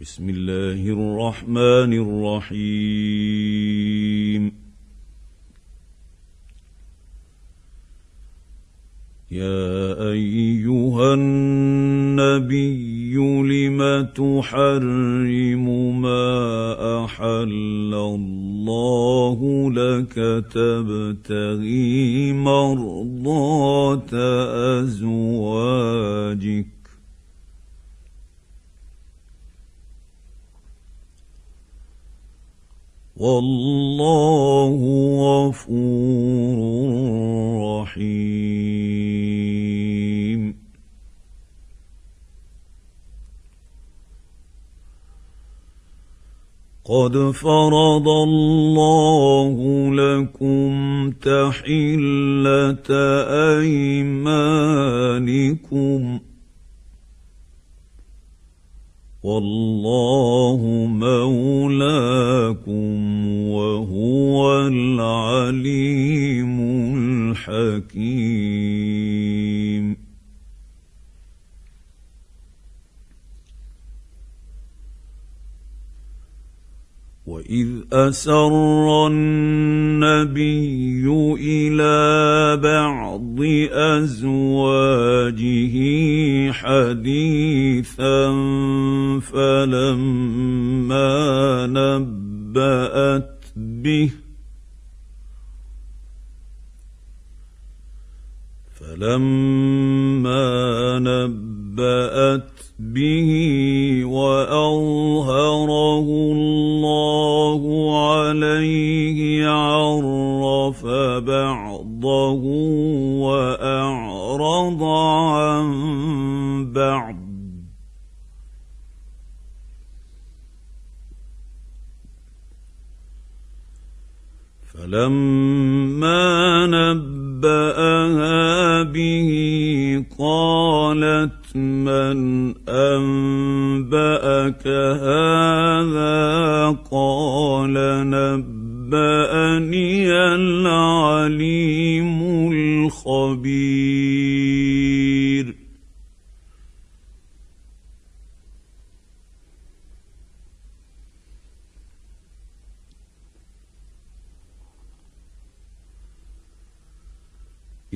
بسم الله الرحمن الرحيم. يا أيها النبي لم تحرم ما أحل الله لك؟ تبتغي مرضات أزواجك. والله غفور رحيم. قد فرض الله لكم تحلة أيمانكم والله مولاكم وهو العليم الحكيم. واذ اسر النبي إلى بعض ازواجه حديثا فلما نبأت به. فلما نبأت به وأظهره الله عليه عرف بعضه فلما نبأها به قالت من أنبأك هذا؟ قال نبأني العليم الخبير.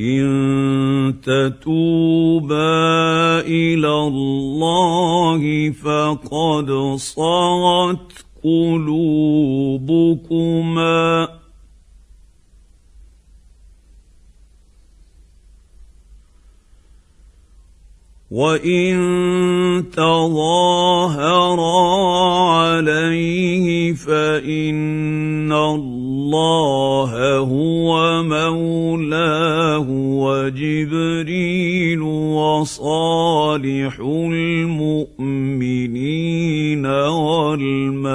إن تتوبا إلى الله فقد صغت قلوبكما. وإن تظاهرا عليه فإن الله هو مولاه وجبريل وصالح المؤمنين والملائكة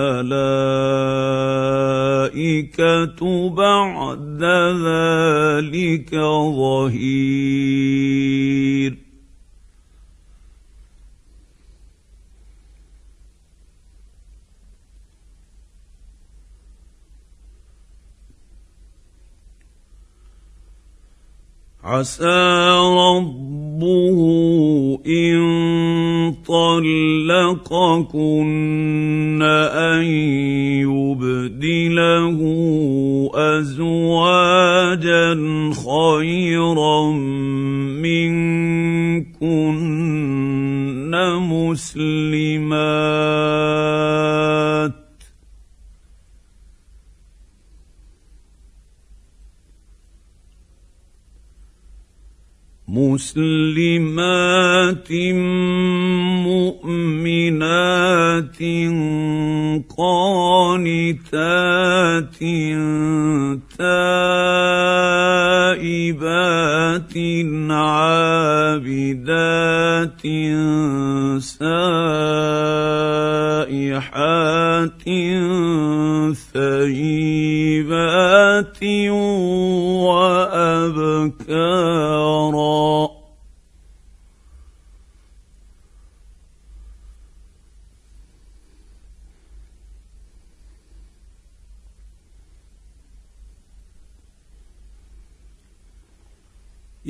بعد ذلك ظهير. عسى ربه إن طلقكن أن يبدله أزواجا خيرا مسلمات مؤمنات قانتات تائبات عابدات سائحات ثيبات وأبكارا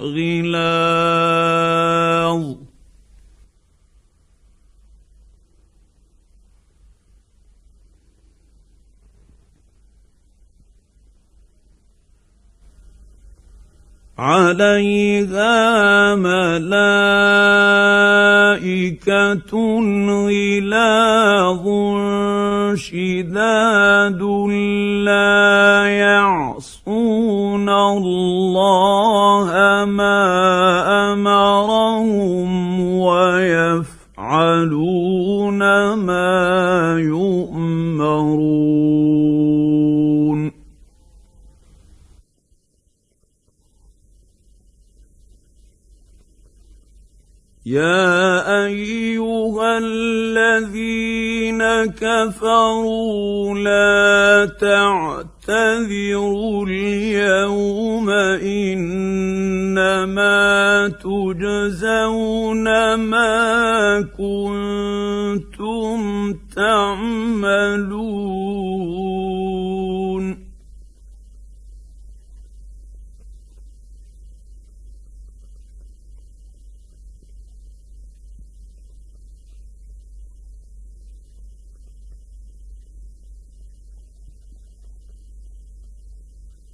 غلاظ. عليها ملائكة غلاظ شداد لا يعصون الله ما امرهم ويفعلون ما يؤمرون يا ايها الذين كفروا لا تعتذروا اليوم إنما تجزون ما كنتم تعملون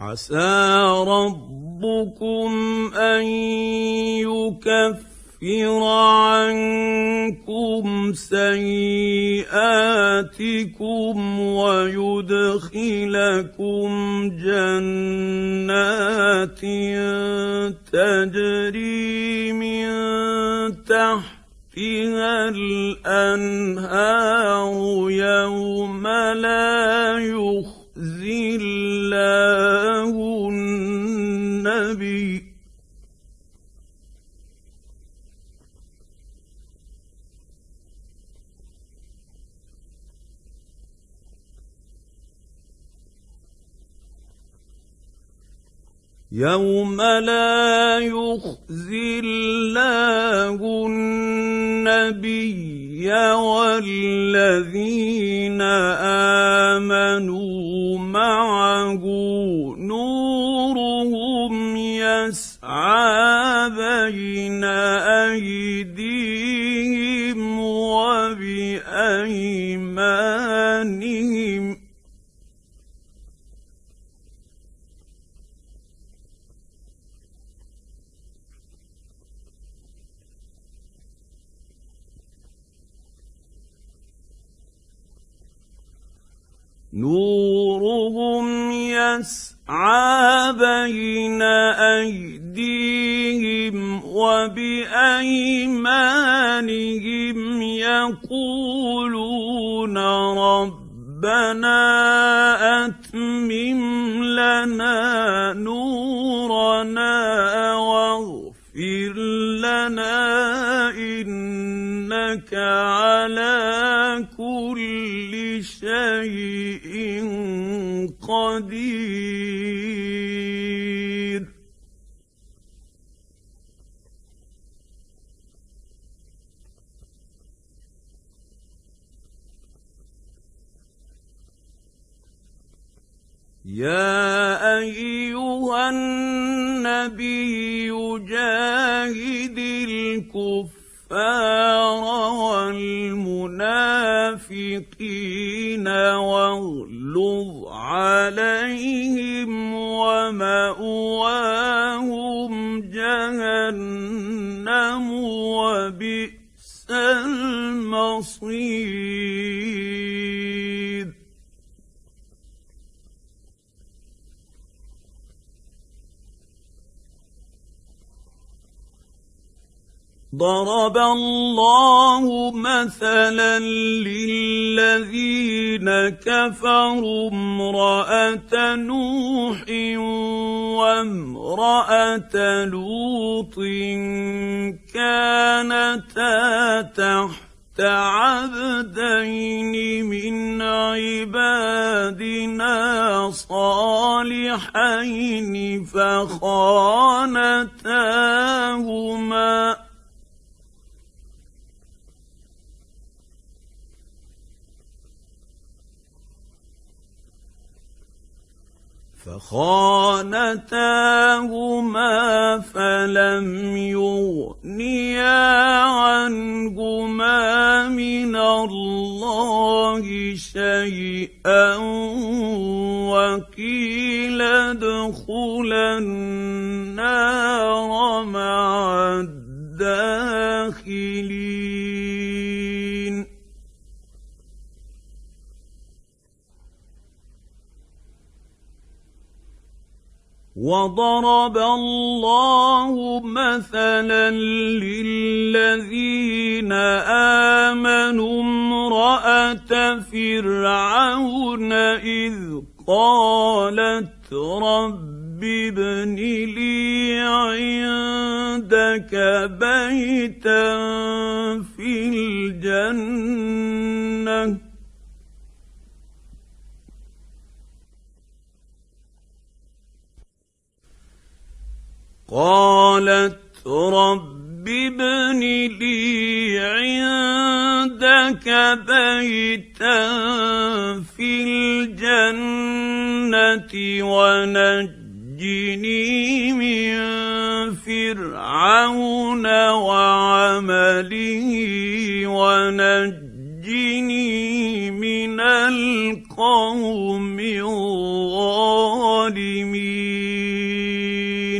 عسى ربكم أن يكفر عنكم سيئاتكم ويدخلكم جنات تجري من تحتها الأنهار يوم يوم لا يخزي الله النبي والذين امنوا معه نورهم يسعى بين أيديهم وبأيمانهم يقولون ربنا أتمم لنا نورنا يا أيها النبي جاهد الكفار والمنافقين واغلظ عليهم ومأواهم جهنم ضرب الله مثلا للذين كفروا امرأة نوح وامرأة لوط كانتا تحت عبدين من عبادنا صالحين فخانتاهما. فخانتاهما فلم يغنيا عنهما من الله شيئا وقيل ادخلا النار وضرب الله مثلا للذين امنوا امراه فرعون اذ قالت رب ابن لي عندك بيتا في الجنه قالت رب ابن لي عندك بيتا في الجنة ونجني من فرعون وعمله ونجني من القوم الظالمين.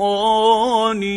القانتين